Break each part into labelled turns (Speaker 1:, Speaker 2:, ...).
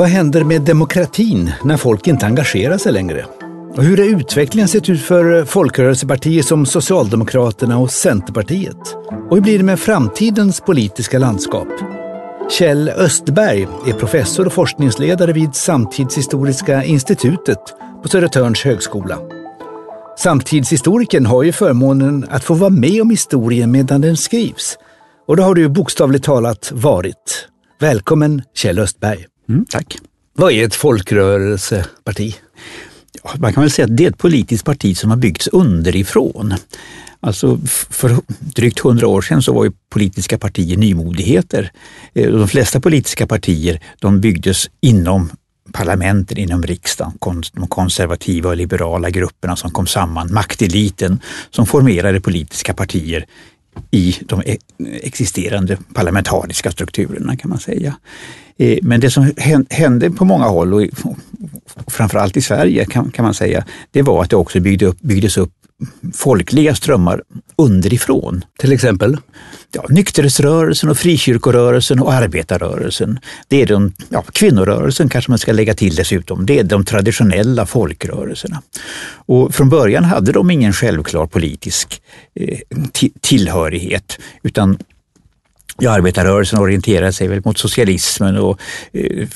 Speaker 1: Vad händer med demokratin när folk inte engagerar sig längre? Och hur har utvecklingen sett ut för folkrörelsepartier som Socialdemokraterna och Centerpartiet? Och hur blir det med framtidens politiska landskap? Kjell Östberg är professor och forskningsledare vid Samtidshistoriska institutet på Södertörns högskola. Samtidshistorikern har ju förmånen att få vara med om historien medan den skrivs. Och det har du bokstavligt talat varit. Välkommen Kjell Östberg.
Speaker 2: Mm, tack.
Speaker 1: Vad är ett folkrörelseparti?
Speaker 2: Ja, man kan väl säga att det är ett politiskt parti som har byggts underifrån. Alltså för drygt hundra år sedan så var ju politiska partier nymodigheter. Eh, de flesta politiska partier de byggdes inom parlamenten inom riksdagen, de konservativa och liberala grupperna som kom samman, makteliten som formerade politiska partier i de e- existerande parlamentariska strukturerna kan man säga. Eh, men det som hände på många håll och framförallt i Sverige kan, man säga, det var att det också byggdes upp folkliga strömmar underifrån.
Speaker 1: Till exempel?
Speaker 2: Ja, nykterhetsrörelsen och frikyrkorörelsen och arbetarrörelsen. Det är de, ja, kvinnorörelsen kanske man ska lägga till dessutom. Det är de traditionella folkrörelserna. Och från början hade de ingen självklar politisk eh, tillhörighet utan Ja, arbetarrörelsen orienterade sig väl mot socialismen och eh,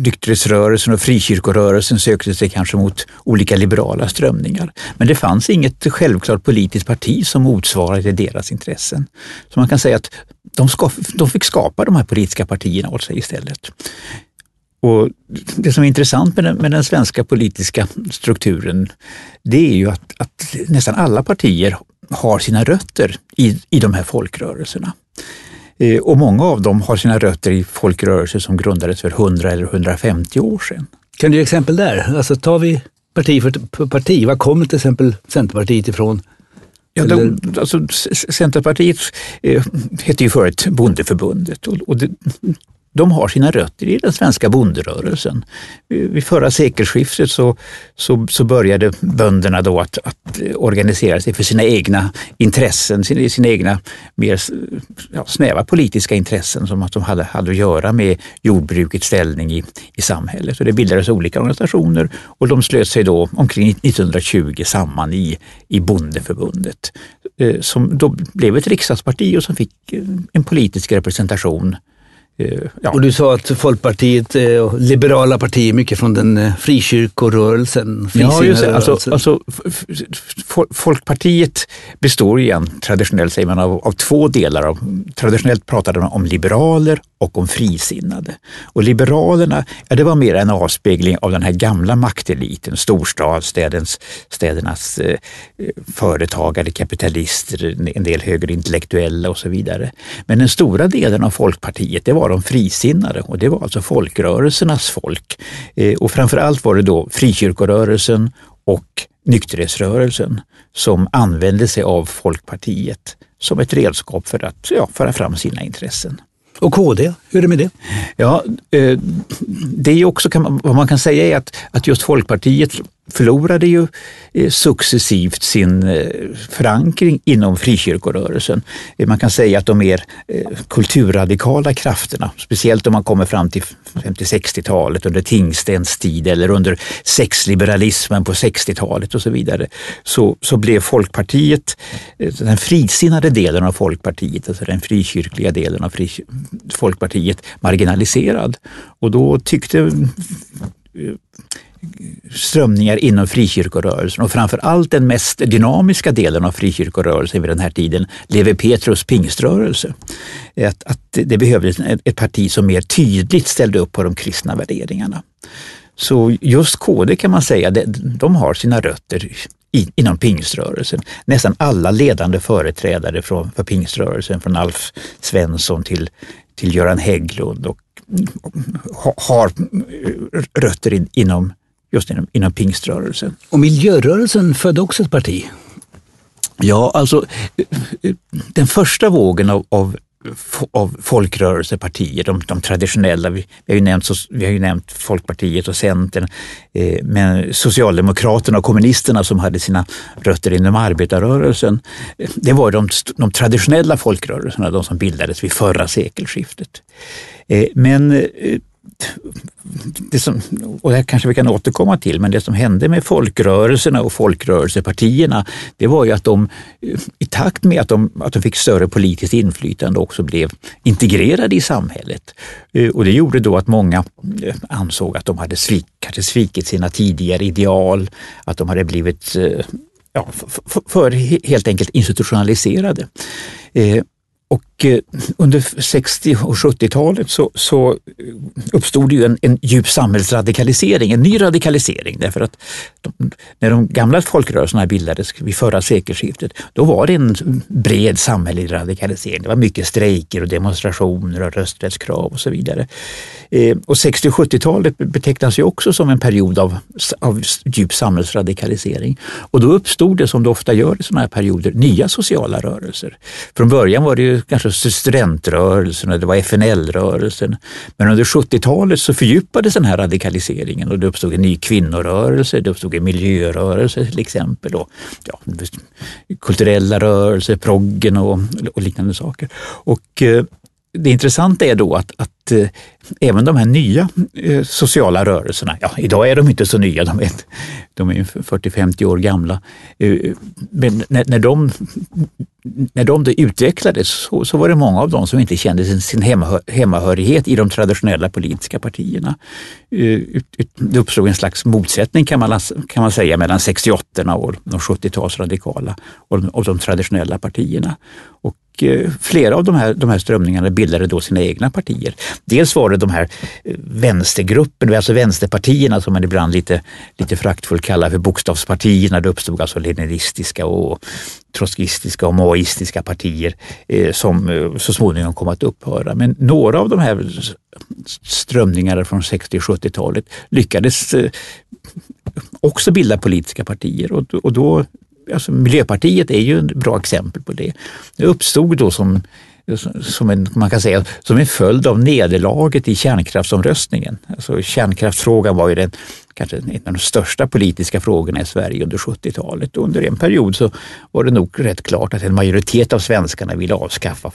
Speaker 2: nykterhetsrörelsen och frikyrkorörelsen sökte sig kanske mot olika liberala strömningar. Men det fanns inget självklart politiskt parti som motsvarade deras intressen. Så man kan säga att de, ska, de fick skapa de här politiska partierna åt sig istället. Och det som är intressant med den, med den svenska politiska strukturen, det är ju att, att, nästan alla partier har sina rötter i, i de här folkrörelserna. Eh, och många av dem har sina rötter i folkrörelser som grundades för 100 eller 150 år sedan.
Speaker 1: Kan du ge exempel där? Alltså tar vi parti för parti, var kommer till exempel Centerpartiet ifrån?
Speaker 2: Ja, de, alltså, Centerpartiet eh, hette ju förut Bondeförbundet och, och det, de har sina rötter i den svenska bonderörelsen. Vid förra sekelskiftet så, så, så började bönderna då att, att, organisera sig för sina egna intressen, sina, sina egna mer ja, snäva politiska intressen som att de hade, hade att göra med jordbrukets ställning i, i samhället. Och det bildades olika organisationer och de slöt sig då omkring 1920 samman i, i Bondeförbundet eh, som då blev ett riksdagsparti och som fick eh, en politisk representation
Speaker 1: Eh, ja. Och du sa att Folkpartiet och liberala partier mycket från den eh, frikyrkorörelsen.
Speaker 2: Ja, just det. Alltså, alltså, Folkpartiet består igen, traditionellt säger man, av, av två delar. Av, traditionellt pratade man om liberaler och om frisinnade. Och liberalerna, ja, det var mer en avspegling av den här gamla makteliten, storstadsstädernas städernas, eh, företagare, kapitalister, en del högerintellektuella och så vidare. Men den stora delen av Folkpartiet, det var de frisinnade och det var alltså folkrörelsernas folk. Eh, och framförallt var det då frikyrkorörelsen och nykterhetsrörelsen som använde sig av Folkpartiet som ett redskap för att ja, föra fram sina intressen.
Speaker 1: Och KD, hur är det med det?
Speaker 2: Ja, eh, det är också, vad man kan säga är att, att just Folkpartiet förlorade ju eh, successivt sin eh, förankring inom frikyrkorörelsen. Eh, man kan säga att de mer kulturradikala krafterna, speciellt om man kommer fram till 50-60-talet under Tingstens tid eller under sexliberalismen på 60-talet och så vidare, så, så blev Folkpartiet, den frisinnade delen av Folkpartiet, alltså den frikyrkliga delen av fri, Folkpartiet, marginaliserad. Och då tyckte strömningar inom frikyrkorörelsen och framför allt den mest dynamiska delen av frikyrkorörelsen vid den här tiden, Lewi Petrus pingströrelse. Att, att det behövdes ett parti som mer tydligt ställde upp på de kristna värderingarna. Så just KD kan man säga, de har sina rötter inom pingströrelsen. Nästan alla ledande företrädare för pingströrelsen, från Alf Svensson till, till Göran Hägglund och har rötter inom just inom, inom pingströrelsen.
Speaker 1: Och miljörörelsen födde också ett parti?
Speaker 2: Ja, alltså den första vågen av, av av folkrörelsepartier, de, de traditionella. Vi, vi, har ju nämnt, vi har ju nämnt Folkpartiet och Centern, eh, men Socialdemokraterna och kommunisterna som hade sina rötter inom arbetarrörelsen. Det var de, de traditionella folkrörelserna, de som bildades vid förra sekelskiftet. Eh, men eh, det som, och det här kanske vi kan återkomma till, men det som hände med folkrörelserna och folkrörelsepartierna, det var ju att de i takt med att de, att de fick större politiskt inflytande också blev integrerade i samhället. Eh, och det gjorde då att många eh, ansåg att de hade, svik, hade svikit sina tidigare ideal, att de hade blivit eh, ja, för, för helt enkelt institutionaliserade. Och Eh, under 60 och 70-talet så, så uppstod ju en, en djup samhällsradikalisering, en ny radikalisering. Därför att de, när de gamla folkrörelserna bildades vid förra sekelskiftet, då var det en bred samhällelig radikalisering. Det var mycket strejker och demonstrationer och rösträttskrav och så vidare. Eh, och 60 och 70-talet betecknas ju också som en period av, av djup samhällsradikalisering. Och då uppstod det, som det ofta gör i sådana här perioder, nya sociala rörelser. Från början var det ju kanske Alltså studentrörelsen och det var FNL-rörelsen. Men under 70-talet så fördjupades den här radikaliseringen och det uppstod en ny kvinnorörelse, det uppstod en miljörörelse till exempel. Och, ja, kulturella rörelser, proggen och, och liknande saker. Och eh, det intressanta är då att, att eh, även de här nya eh, sociala rörelserna, ja idag är de inte så nya, de är, de är 40-50 år gamla, eh, men när, när de, när de utvecklades så, så, var det många av dem som inte kände sin, sin hemma, hemmahörighet i de traditionella politiska partierna. Eh, det uppstod en slags motsättning kan man, kan man säga mellan 68 och de 70-talsradikala och, och de traditionella partierna. Och Eh, flera av de här, de här strömningarna bildade då sina egna partier. Dels var det de här eh, vänstergrupperna, alltså vänsterpartierna som man ibland lite, lite fraktfullt kallar för bokstavspartierna. Det uppstod alltså leninistiska och trotskistiska och maoistiska partier eh, som så småningom kom att upphöra. Men några av de här strömningarna från 60 och 70-talet lyckades också bilda politiska partier och, och då alltså Miljöpartiet är ju ett bra exempel på det. Det uppstod då som som en, man kan säga, som en följd av nederlaget i kärnkraftsomröstningen. Alltså kärnkraftsfrågan var ju den, kanske en av de största politiska frågorna i Sverige under 70-talet. Under en period så var det nog rätt klart att en majoritet av svenskarna ville avskaffa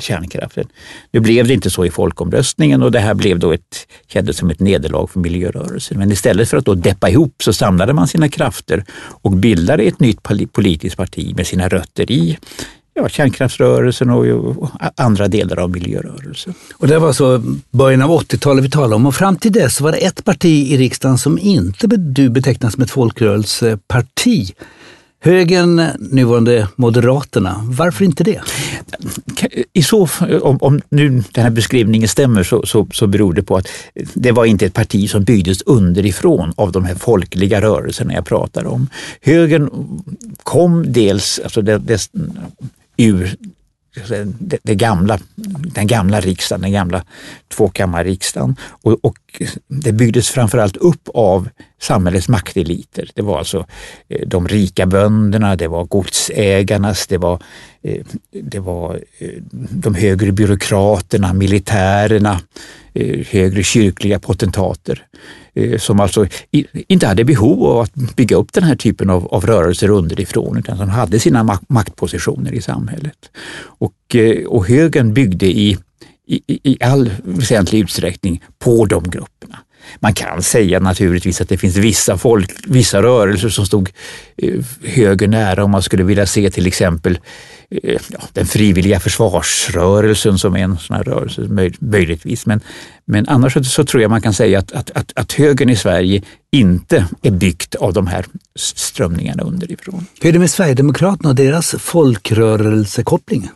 Speaker 2: kärnkraften. Nu blev det inte så i folkomröstningen och det här blev då ett, kändes som ett nederlag för miljörörelsen. Men istället för att då deppa ihop så samlade man sina krafter och bildade ett nytt politiskt parti med sina rötter i ja, kärnkraftsrörelsen och, och, andra delar av miljörörelsen.
Speaker 1: Och det var så början av 80-talet vi talade om och fram till dess var det ett parti i riksdagen som inte du betecknas som ett folkrörelseparti. Högern, nuvarande Moderaterna. Varför inte det?
Speaker 2: I så, om, om nu den här beskrivningen stämmer så, så, så beror det på att det var inte ett parti som byggdes underifrån av de här folkliga rörelserna jag pratar om. Högern kom dels, alltså det, ur eh, det, det, gamla, den gamla riksdagen, den gamla tvåkammarriksdagen. Och, och det byggdes framförallt upp av samhällets makteliter. Det var alltså eh, de rika bönderna, det var godsägarnas, det var, eh, det var eh, de högre byråkraterna, militärerna, högre kyrkliga potentater som alltså inte hade behov av att bygga upp den här typen av, av rörelser underifrån utan som hade sina maktpositioner i samhället. Och, och högern byggde i i, i all väsentlig utsträckning på de grupperna. Man kan säga naturligtvis att det finns vissa, folk, vissa rörelser som stod eh, höger nära om man skulle vilja se till exempel eh, ja, den frivilliga försvarsrörelsen som är en sån här rörelse möjligtvis. Men, men annars så, så tror jag man kan säga att, att, att, att högern i Sverige inte är byggt av de här strömningarna underifrån.
Speaker 1: Hur är det med Sverigedemokraterna och deras folkrörelsekoppling?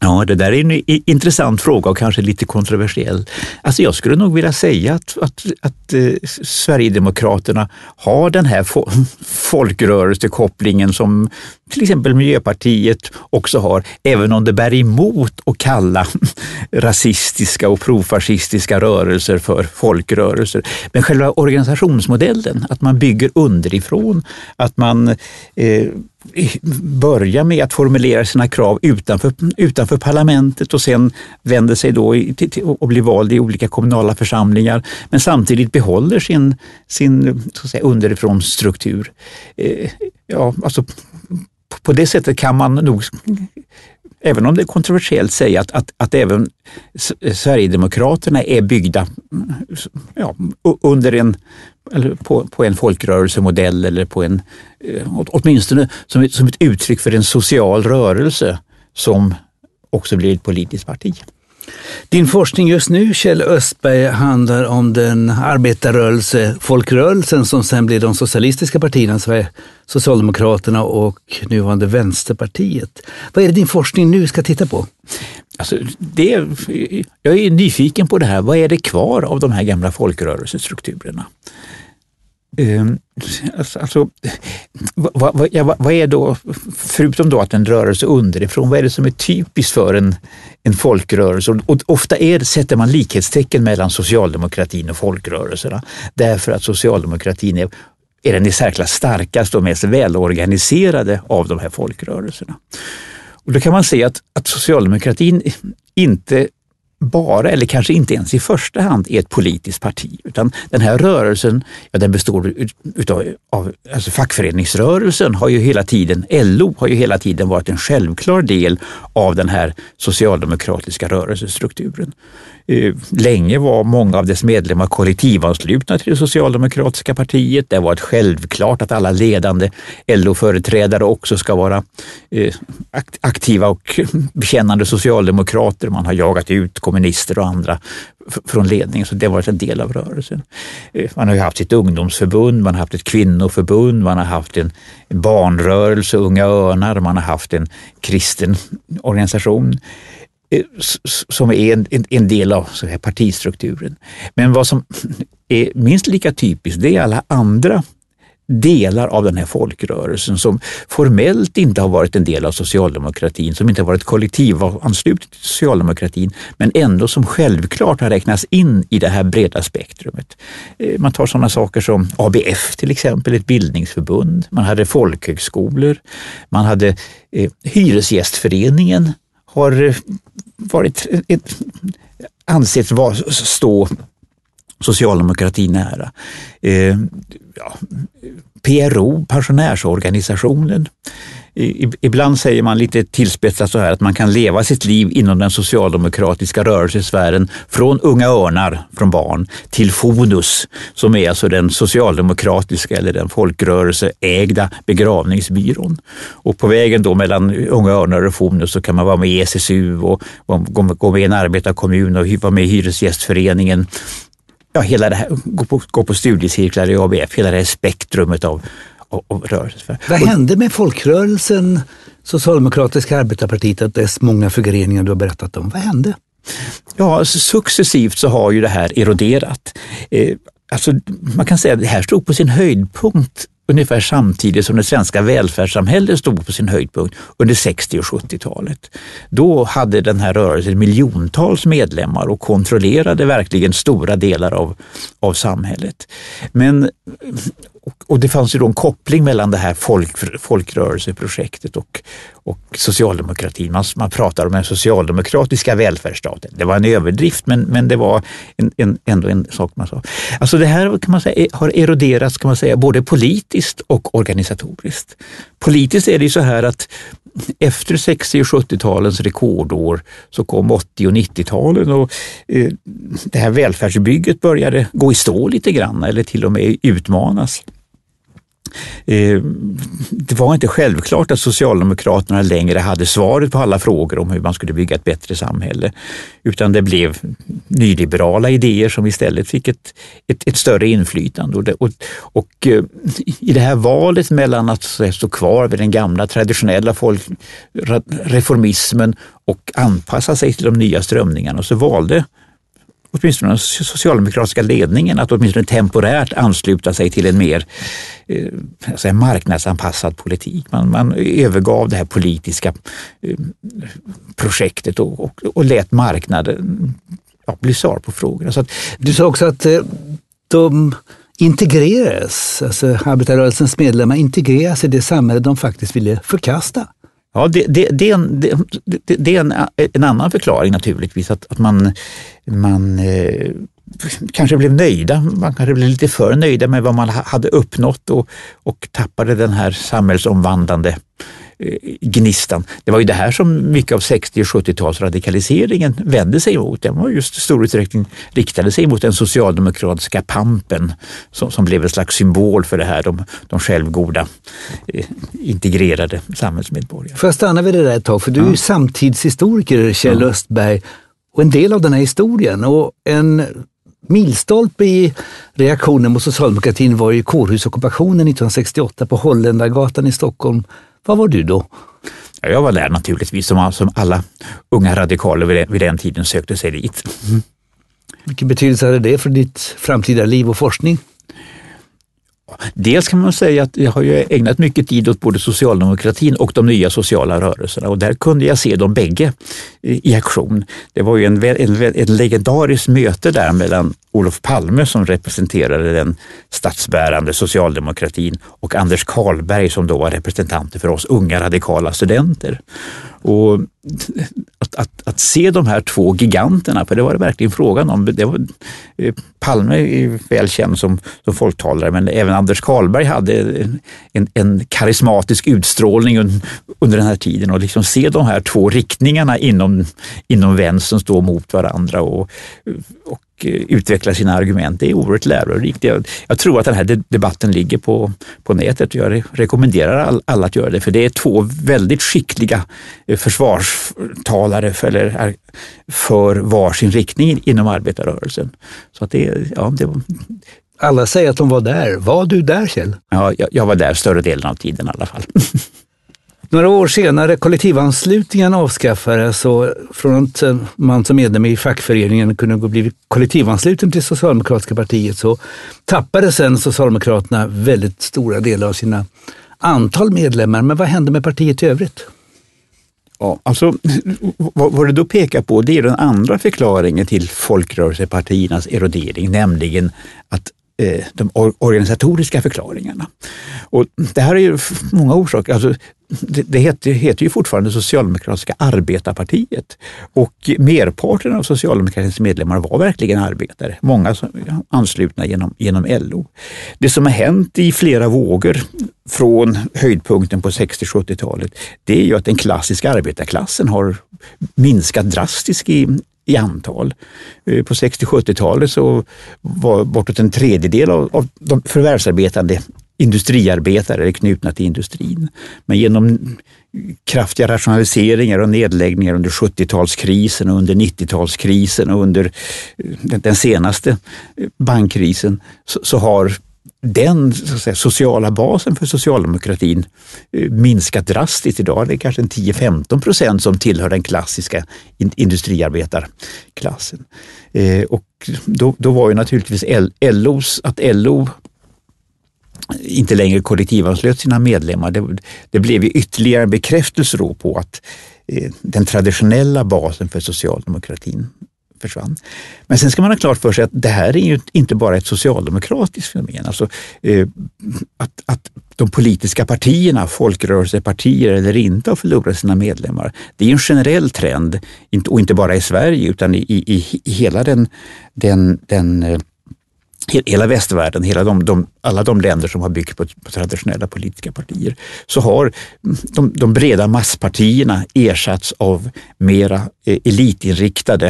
Speaker 2: Ja, det där är en intressant fråga och kanske lite kontroversiell. Alltså jag skulle nog vilja säga att, att, att eh, Sverigedemokraterna har den här fo folkrörelsekopplingen som till exempel Miljöpartiet också har, även om det bär emot att kalla rasistiska och profascistiska rörelser för folkrörelser. Men själva organisationsmodellen, att man bygger underifrån, att man eh, börja med att formulera sina krav utanför, utanför parlamentet och sen vänder sig då till, till, och blir vald i olika kommunala församlingar men samtidigt behåller sin, sin så att säga, underifrån struktur. Eh, ja, alltså, på det sättet kan man nog även om det är kontroversiellt, säga att, att, att även Sverigedemokraterna är byggda ja, under en, eller på, på en folkrörelsemodell eller på en, eh, åtminstone som ett, som ett uttryck för en social rörelse som också blir ett politiskt parti.
Speaker 1: Din forskning just nu, Kjell Östberg, handlar om den arbetarrörelse, folkrörelsen som sen blev de socialistiska partierna, Socialdemokraterna och nuvarande Vänsterpartiet. Vad är det din forskning nu ska titta på?
Speaker 2: Alltså, det, jag är nyfiken på det här. Vad är det kvar av de här gamla folkrörelsestrukturerna? Um, alltså, vad, vad, ja, vad, är då, förutom då att en rörelse underifrån, vad är det som är typiskt för en, en folkrörelse? Och ofta är, sätter man likhetstecken mellan socialdemokratin och folkrörelserna därför att socialdemokratin är, är den i särklass starkaste och mest välorganiserade av de här folkrörelserna. Och då kan man se att, att socialdemokratin inte bara, eller kanske inte ens i första hand, är ett politiskt parti. Utan den här rörelsen, ja, den består utav, av, alltså fackföreningsrörelsen har ju hela tiden, LO har ju hela tiden varit en självklar del av den här socialdemokratiska rörelsestrukturen. Eh, länge var många av dess medlemmar kollektivanslutna till det socialdemokratiska partiet. Det har varit självklart att alla ledande LO-företrädare också ska vara eh, aktiva och bekännande socialdemokrater. Man har jagat ut kommunister och andra från ledningen, så det har varit en del av rörelsen. Eh, man har ju haft sitt ungdomsförbund, man har haft ett kvinnoförbund, man har haft en barnrörelse, Unga Örnar, man har haft en kristen organisation. Eh, som är en, en, en del av så här, partistrukturen. Men vad som är minst lika typiskt, det är alla andra delar av den här folkrörelsen som formellt inte har varit en del av socialdemokratin, som inte har varit kollektivansluten till socialdemokratin, men ändå som självklart har räknats in i det här breda spektrumet. Eh, man tar sådana saker som ABF till exempel, ett bildningsförbund. Man hade folkhögskolor. Man hade eh, Hyresgästföreningen har eh, varit eh, ett, ansetts stå socialdemokratin nära. Eh, ja, PRO, pensionärsorganisationen, Ibland säger man lite tillspetsat så här att man kan leva sitt liv inom den socialdemokratiska rörelsesfären från Unga Örnar från barn till Fonus som är alltså den socialdemokratiska eller den folkrörelseägda begravningsbyrån. Och på vägen då mellan Unga Örnar och Fonus så kan man vara med i SSU och gå med i en arbetarkommun och vara med i Hyresgästföreningen ja, hela det här, gå på, gå på studiecirklar i ABF, hela det här spektrumet av, och, och rörelse.
Speaker 1: Vad hände med folkrörelsen Socialdemokratiska arbetarpartiet och dess många förgreningar du har berättat om? Vad hände?
Speaker 2: Ja, successivt så har ju det här eroderat. Eh, alltså, man kan säga att det här stod på sin höjdpunkt ungefär samtidigt som det svenska välfärdssamhället stod på sin höjdpunkt under 60 och 70-talet. Då hade den här rörelsen miljontals medlemmar och kontrollerade verkligen stora delar av, av samhället. Men och, det fanns ju då en koppling mellan det här folk, folkrörelseprojektet och, och socialdemokratin. Man, man pratar om den socialdemokratiska välfärdsstaten. Det var en överdrift men, men det var en, en, ändå en sak man sa. Alltså det här kan man säga, har eroderats kan man säga, både politiskt och organisatoriskt. Politiskt är det ju så här att efter 60 och 70-talens rekordår så kom 80 och 90-talen och eh, det här välfärdsbygget började gå i stå lite grann eller till och med utmanas. Eh, det var inte självklart att Socialdemokraterna längre hade svaret på alla frågor om hur man skulle bygga ett bättre samhälle, utan det blev nyliberala idéer som istället fick ett, ett, ett större inflytande. Och, det, och, och, eh, i det här valet mellan att stå kvar vid den gamla traditionella folk, reformismen och anpassa sig till de nya strömningarna så valde åtminstone den socialdemokratiska ledningen att åtminstone temporärt ansluta sig till en mer eh, säga, marknadsanpassad politik. Man, man övergav det här politiska eh, projektet och, och, och lät marknaden ja, bli svar på frågorna. Så att,
Speaker 1: du sa också att eh, de integreras, alltså arbetarrörelsens medlemmar integreras i det samhälle de faktiskt ville förkasta.
Speaker 2: Ja, det, det, det, är, en, det, det är en, en, annan förklaring naturligtvis, att, att man, man eh, kanske blev nöjda, man kanske blev lite för nöjda med vad man hade uppnått och, och tappade den här samhällsomvandlande gnistan. Det var ju det här som mycket av 60 och 70-tals radikaliseringen vände sig emot. Den var just i stor utsträckning riktade sig mot den socialdemokratiska pampen som, som blev en slags symbol för det här, de, de självgoda eh, integrerade samhällsmedborgarna.
Speaker 1: Får jag stanna vid det där ett tag, för du är ju samtidshistoriker Kjell ja. Östberg och en del av den här historien och en milstolpe i reaktionen mot socialdemokratin var ju kårhusockupationen 1968 på Holländargatan i Stockholm. Var var du då?
Speaker 2: Jag var där naturligtvis, som, som alla unga radikaler vid den, vid den tiden sökte sig dit. Mm.
Speaker 1: Vilken betydelse hade det för ditt framtida liv och forskning?
Speaker 2: Dels kan man säga att jag har ju ägnat mycket tid åt både socialdemokratin och de nya sociala rörelserna och där kunde jag se dem bägge i aktion. Det var ju en, en, ett legendariskt möte där mellan Olof Palme som representerade den statsbärande socialdemokratin och Anders Karlberg som då var representanter för oss unga radikala studenter. Och att, att, att, se de här två giganterna, för det var det verkligen frågan om. Det var, eh, Palme är väl känd som, som folktalare, men även Anders Karlberg hade en, en karismatisk utstrålning under den här tiden och liksom se de här två riktningarna inom, inom vänstern stå mot varandra och, och Eh, utveckla sina argument. Det är oerhört lärorikt. Jag, jag, tror att den här debatten ligger på, på nätet och jag rekommenderar all, alla att göra det, för det är två väldigt skickliga eh, försvarstalare för, eller, för varsin riktning inom arbetarrörelsen. Så att det, ja, det
Speaker 1: alla säger att de var där. Var du där Kjell?
Speaker 2: Ja, jag, jag var där större delen av tiden i alla fall.
Speaker 1: Några år senare kollektivanslutningen avskaffades och från att man som medlem i fackföreningen kunde bli kollektivansluten till Socialdemokratiska partiet så tappade sen Socialdemokraterna väldigt stora delar av sina antal medlemmar. Men vad hände med partiet i övrigt?
Speaker 2: Ja, alltså, vad, vad du då pekar på det är den andra förklaringen till folkrörelsepartiernas erodering, nämligen att eh, de organisatoriska förklaringarna. Och det här är ju många orsaker. Alltså, det, det heter, heter, ju fortfarande Socialdemokratiska arbetarpartiet och merparten av socialdemokratins medlemmar var verkligen arbetare. Många som, anslutna genom, genom LO. Det som har hänt i flera vågor från höjdpunkten på 60-70-talet, det är ju att den klassiska arbetarklassen har minskat drastiskt i, i antal. Eh, på 60-70-talet så var bortåt en tredjedel av, av de förvärvsarbetande industriarbetare eller knutna till industrin. Men genom kraftiga rationaliseringar och nedläggningar under 70-talskrisen och under 90-talskrisen och under eh, den senaste eh, bankkrisen så, så har den säga, sociala basen för socialdemokratin eh, minskat drastiskt idag. Det är kanske 10-15 procent som tillhör den klassiska industriarbetarklassen. Eh, och då, då var ju naturligtvis LOs, att LO inte längre kollektivanslöt sina medlemmar. Det, det blev ju ytterligare bekräftelse då på att eh, den traditionella basen för socialdemokratin försvann. Men sen ska man ha klart för sig att det här är ju inte bara ett socialdemokratiskt fenomen. Alltså, eh, att, att de politiska partierna, folkrörelsepartier eller inte, har förlorat sina medlemmar. Det är en generell trend, och inte bara i Sverige utan i, i, i hela den, den, den eh, hela västvärlden, hela de, de, alla de länder som har byggt på, på traditionella politiska partier, så har mm, de, de, breda masspartierna ersatts av mera eh, elitinriktade,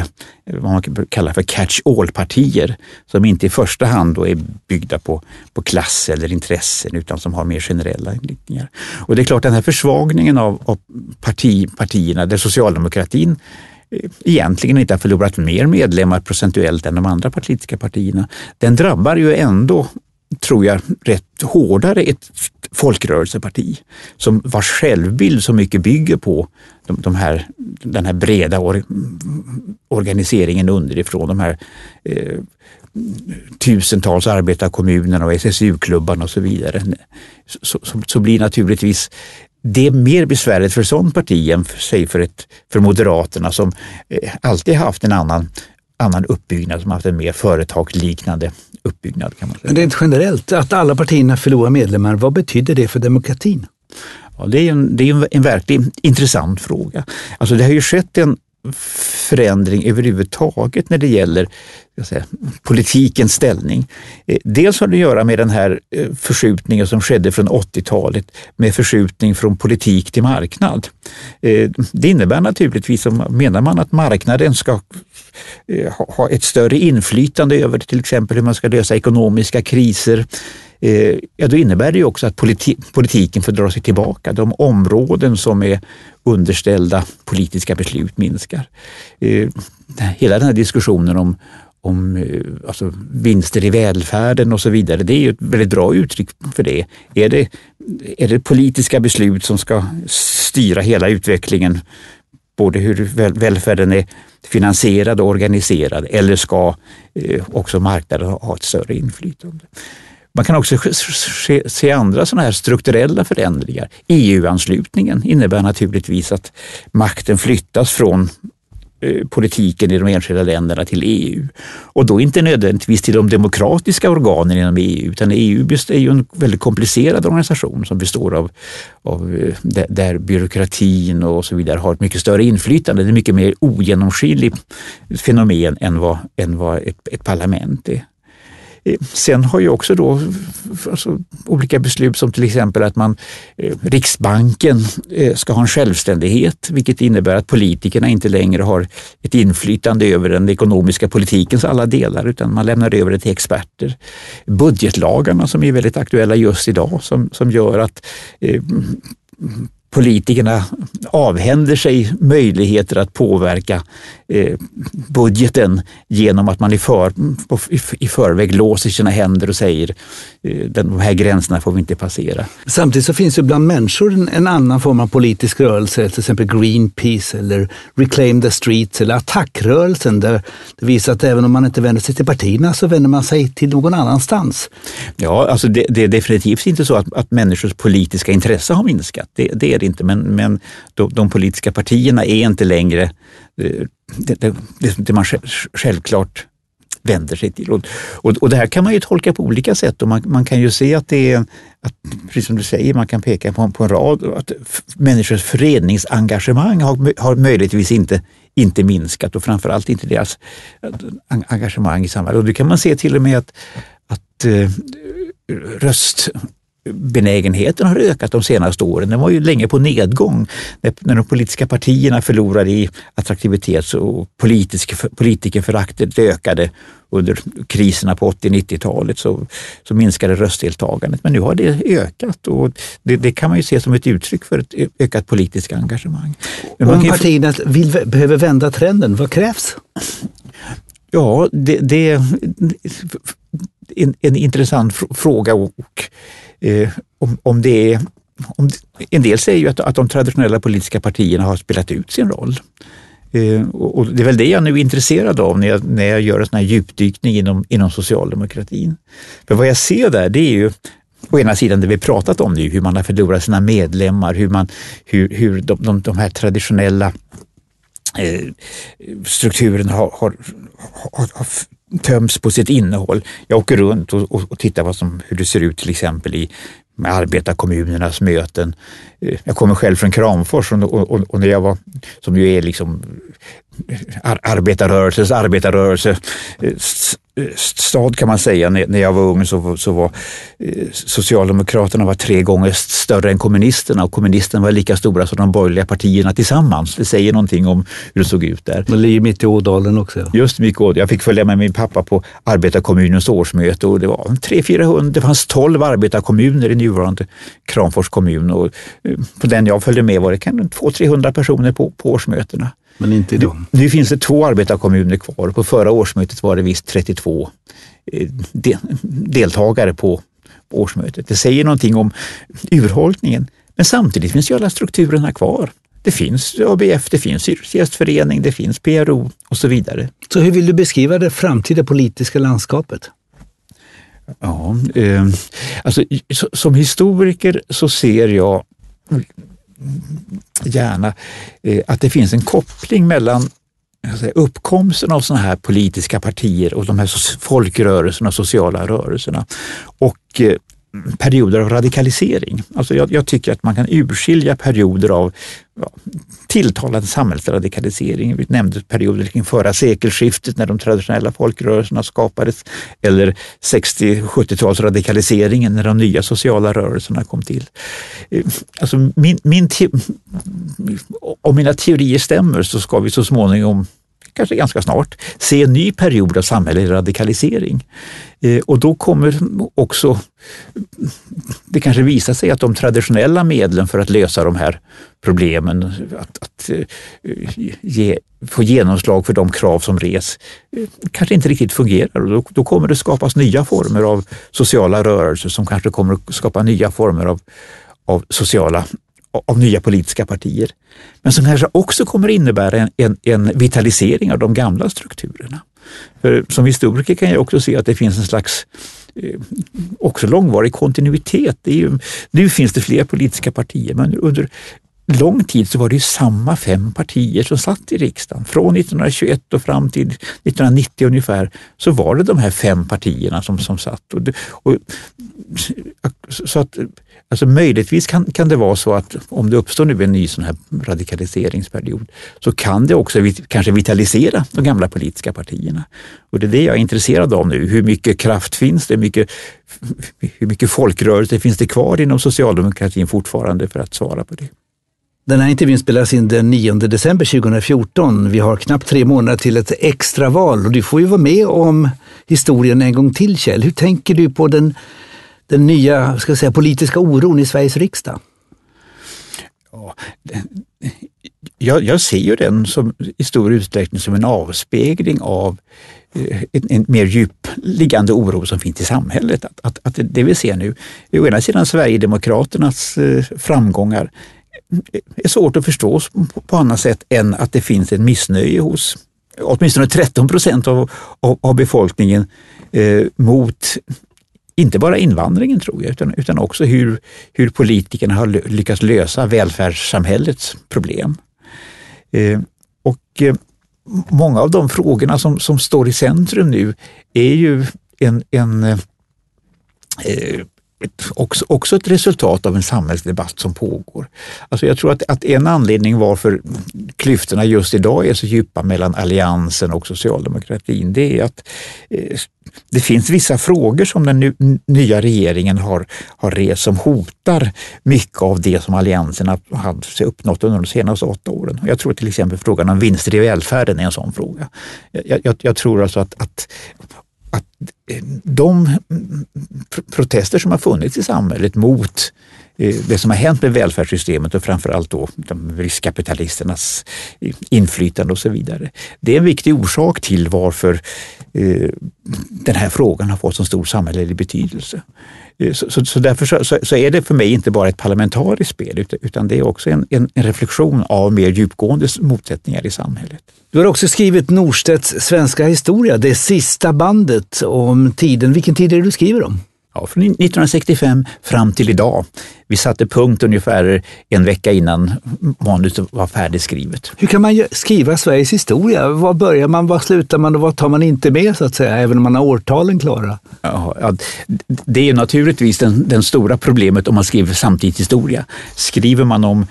Speaker 2: eh, vad man kallar för catch-all-partier, som inte i första hand då är byggda på, på klass eller intressen utan som har mer generella inriktningar. Och det är klart, den här försvagningen av, av parti, partierna, där socialdemokratin egentligen inte har förlorat mer medlemmar procentuellt än de andra politiska partierna, den drabbar ju ändå tror jag, rätt hårdare ett folkrörelseparti som vars självbild så mycket bygger på de, de här, den här breda or, organiseringen underifrån, de här eh, tusentals arbetarkommunerna och SSU-klubbarna och så vidare. Så, så, så, blir naturligtvis det är mer besvärligt för sådant parti än för, säg för, ett, för Moderaterna som eh, alltid haft en annan, annan uppbyggnad, som haft en mer företagsliknande uppbyggnad. Kan man säga.
Speaker 1: Men rent generellt, att alla partierna förlorar medlemmar, vad betyder det för demokratin?
Speaker 2: Ja, det är en, det är en, en verkligt intressant fråga. Alltså det har ju skett en förändring överhuvudtaget när det gäller säga, politikens ställning. Eh, dels har det att göra med den här eh, förskjutningen som skedde från 80-talet med förskjutning från politik till marknad. Eh, det innebär naturligtvis, menar man att marknaden ska Eh, ha ett större inflytande över till exempel hur man ska lösa ekonomiska kriser, eh, ja då innebär det ju också att politi politiken får dra sig tillbaka. De områden som är underställda politiska beslut minskar. Eh, hela den här diskussionen om, om alltså, vinster i välfärden och så vidare. Det är ju ett väldigt bra uttryck för det. Är det, är det politiska beslut som ska styra hela utvecklingen, både hur välfärden är finansierad och organiserad, eller ska eh, också marknaden ha ett större inflytande? Man kan också se andra sådana här strukturella förändringar. EU-anslutningen innebär naturligtvis att makten flyttas från Eh, politiken i de enskilda länderna till EU. Och då inte nödvändigtvis till de demokratiska organen inom EU, utan EU är ju en väldigt komplicerad organisation som består av, av eh, där byråkratin och så vidare har ett mycket större inflytande. Det är mycket mer ogenomskinligt fenomen än vad, än vad ett, ett parlament är. Eh, sen har ju också då alltså, olika beslut som till exempel att man, eh, Riksbanken eh, ska ha en självständighet, vilket innebär att politikerna inte längre har ett inflytande över den ekonomiska politikens alla delar, utan man lämnar över det till experter. Budgetlagarna som är väldigt aktuella just idag, som, som gör att eh, politikerna avhänder sig möjligheter att påverka eh, budgeten genom att man i, för, i, förväg låser sina händer och säger eh, de här gränserna får vi inte passera.
Speaker 1: Samtidigt så finns det bland människor en, annan form av politisk rörelse, till exempel Greenpeace eller Reclaim the Streets eller Attackrörelsen där det visar att även om man inte vänder sig till partierna så vänder man sig till någon annanstans.
Speaker 2: Ja, alltså det, det är definitivt inte så att, att människors politiska intresse har minskat. Det, det är det inte, men, men de, de politiska partierna är inte längre eh, det, det, det man självklart vänder sig till. Och, och, och, det här kan man ju tolka på olika sätt och man, man kan ju se att det är, att, precis som du säger, man kan peka på, på en rad, att människors föreningsengagemang har, har möjligtvis inte, inte minskat och framförallt inte deras engagemang i samhället. Och det kan man se till och med att, att eh, röst benägenheten har ökat de senaste åren. Den var ju länge på nedgång. När, de politiska partierna förlorade i attraktivitet och politisk, politikerföraktet ökade under kriserna på 80-90-talet så, så minskade röstdeltagandet. Men nu har det ökat och det, det, kan man ju se som ett uttryck för ett ökat politiskt engagemang.
Speaker 1: Men Om partierna vill, behöver vända trenden, vad krävs?
Speaker 2: Ja, det, är en, en intressant fråga och eh, om, om det är om, en del säger ju att, att de traditionella politiska partierna har spelat ut sin roll. Eh, och, och, det är väl det jag nu är intresserad av när jag, när jag gör en sån här djupdykning inom, inom socialdemokratin. För vad jag ser där, det är ju å ena sidan det vi pratat om nu, hur man har förlorat sina medlemmar, hur, man, hur, hur de, de, de här traditionella eh, strukturerna har, har, har, har töms på sitt innehåll. Jag åker runt och, och, och tittar vad som, hur det ser ut till exempel i med arbetarkommunernas möten. Eh, jag kommer själv från Kramfors och, och, och när jag var, som ju är liksom ar arbetarrörelsens arbetarrörelse, eh, stad kan man säga. När jag var ung så, så var eh, Socialdemokraterna var tre gånger större än kommunisterna och kommunisterna var lika stora som de borgerliga partierna tillsammans. Det säger någonting om hur det såg ut där.
Speaker 1: Det ligger mitt i Ådalen också.
Speaker 2: Just mitt i Jag fick följa med min pappa på arbetarkommunens årsmöte och det var 300-400, det fanns 12 arbetarkommuner i nuvarande Kramfors kommun och eh, på den jag följde med var det 200-300 personer på, på årsmötena.
Speaker 1: Men inte idag.
Speaker 2: Nu, nu finns det två arbetarkommuner kvar. På förra årsmötet var det visst 32 eh, de, deltagare på årsmötet. Det säger någonting om urholkningen. Men samtidigt finns ju alla strukturerna kvar. Det finns ABF, det finns Hyresgästförening, det finns PRO och så vidare.
Speaker 1: Så hur vill du beskriva det framtida politiska landskapet?
Speaker 2: Ja, eh, alltså, som historiker så ser jag gärna eh, att det finns en koppling mellan säga, uppkomsten av sådana här politiska partier och de här folkrörelserna sociala rörelserna. Och eh, perioder av radikalisering. Alltså jag, jag, tycker att man kan urskilja perioder av ja, tilltalad samhällsradikalisering. Vi nämnde perioder kring förra sekelskiftet när de traditionella folkrörelserna skapades eller 60-70-talsradikaliseringen när de nya sociala rörelserna kom till. Eh, alltså min, min om mina teorier stämmer så ska vi så småningom kanske ganska snart, se en ny period av samhällelig radikalisering. Eh, och då kommer också det kanske visa sig att de traditionella medlen för att lösa de här problemen, att, att eh, ge, få genomslag för de krav som res, eh, kanske inte riktigt fungerar. Och då, då kommer det skapas nya former av sociala rörelser som kanske kommer att skapa nya former av, av sociala av nya politiska partier. Men som kanske också kommer innebära en, en, en, vitalisering av de gamla strukturerna. För som historiker kan jag också se att det finns en slags eh, också långvarig kontinuitet. Det ju, nu finns det fler politiska partier, men under lång tid så var det samma fem partier som satt i riksdagen. Från 1921 och fram till 1990 ungefär så var det de här fem partierna som, som satt. Och, och så att, alltså möjligtvis kan, kan det vara så att om det uppstår nu en ny sån här radikaliseringsperiod så kan det också kanske vitalisera de gamla politiska partierna. Och det är det jag är intresserad av nu. Hur mycket kraft finns det? Hur mycket, hur mycket folkrörelse finns det kvar inom socialdemokratin fortfarande för att svara på det?
Speaker 1: Den här intervjun spelas in den 9 december 2014. Vi har knappt tre månader till ett extraval och du får ju vara med om historien en gång till Kjell. Hur tänker du på den, den nya ska säga, politiska oron i Sveriges riksdag?
Speaker 2: Ja, jag, jag ser ju den som, i stor utsträckning som en avspegling av eh, en, en, mer djupliggande oro som finns i samhället. Att, att, att det vi ser nu, å ena sidan Sverigedemokraternas eh, framgångar är svårt att förstå på annat sätt än att det finns ett missnöje hos åtminstone 13 procent av, av, av, befolkningen eh, mot inte bara invandringen tror jag, utan, utan också hur, hur politikerna har lyckats lösa välfärdssamhällets problem. Eh, och eh, många av de frågorna som, som står i centrum nu är ju en, en eh, ett, också, också ett resultat av en samhällsdebatt som pågår. Alltså jag tror att, att en anledning varför klyftorna just idag är så djupa mellan Alliansen och socialdemokratin, det är att eh, det finns vissa frågor som den nu, nya regeringen har, har rest som hotar mycket av det som Alliansen har, uppnått under de senaste åtta åren. Jag tror till exempel frågan om vinster i välfärden är en sån fråga. Jag, jag, jag tror alltså att, att de protester som har funnits i samhället mot Eh, det som har hänt med välfärdssystemet och framförallt då de riskkapitalisternas eh, inflytande och så vidare. Det är en viktig orsak till varför eh, den här frågan har fått så stor samhällelig betydelse. Så, så, så därför så, så, är det för mig inte bara ett parlamentariskt spel utan det är också en, en, en reflektion av mer djupgående motsättningar i samhället.
Speaker 1: Du har också skrivit Norstedts svenska historia, det sista bandet om tiden. Vilken tid är det du skriver om?
Speaker 2: Ja, från 1965 fram till idag. Vi satte punkt ungefär en vecka innan manuset var färdigskrivet.
Speaker 1: Hur kan man skriva Sveriges historia? Var börjar man, var slutar man och vad tar man inte med så att säga, även om man har årtalen klara?
Speaker 2: Ja, ja det är naturligtvis den, den stora problemet om man skriver samtidshistoria. Skriver man om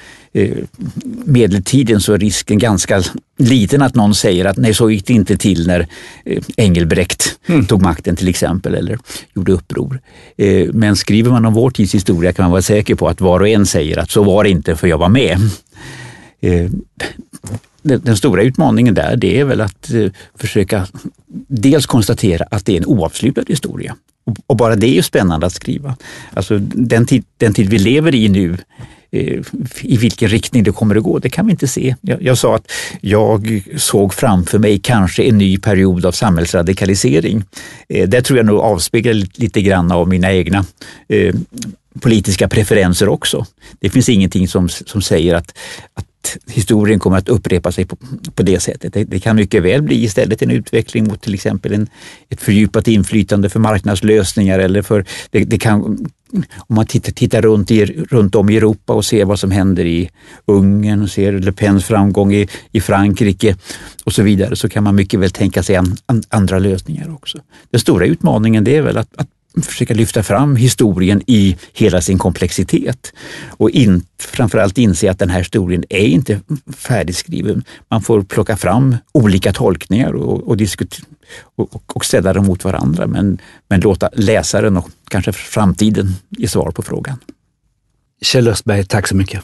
Speaker 2: medeltiden så är risken ganska liten att någon säger att nej, så gick det inte till när eh, Engelbrekt mm. tog makten till exempel eller gjorde uppror. Eh, men skriver man om vår tids historia kan man vara säker på att var och en säger att så var det inte för jag var med. Den stora utmaningen där det är väl att försöka dels konstatera att det är en oavslutad historia. Och bara det är ju spännande att skriva. Alltså den tid, den tid vi lever i nu Eh, Eh, i vilken riktning det kommer att gå, det kan vi inte se. Jag, jag, sa att jag såg framför mig kanske en ny period av samhällsradikalisering. Eh, det tror jag nog avspeglar lite, lite grann av mina egna eh, politiska preferenser också. Det finns ingenting som, som säger att, att historien kommer att upprepa sig på, på det sättet. Det, det, kan mycket väl bli istället en utveckling mot till exempel en, ett fördjupat inflytande för marknadslösningar eller för det, det kan om man tittar, tittar runt, i, runt om i Europa och ser vad som händer i Ungern och ser Le Pens framgång i, i Frankrike och så vidare så kan man mycket väl tänka sig an, an, andra lösningar också. Den stora utmaningen det är väl att, att försöka lyfta fram historien i hela sin komplexitet och in, framförallt inse att den här historien är inte färdigskriven. Man får plocka fram olika tolkningar och, och, och, och ställa dem mot varandra men, men låta läsaren och kanske framtiden ge svar på frågan.
Speaker 1: Kjell Östberg, tack så mycket.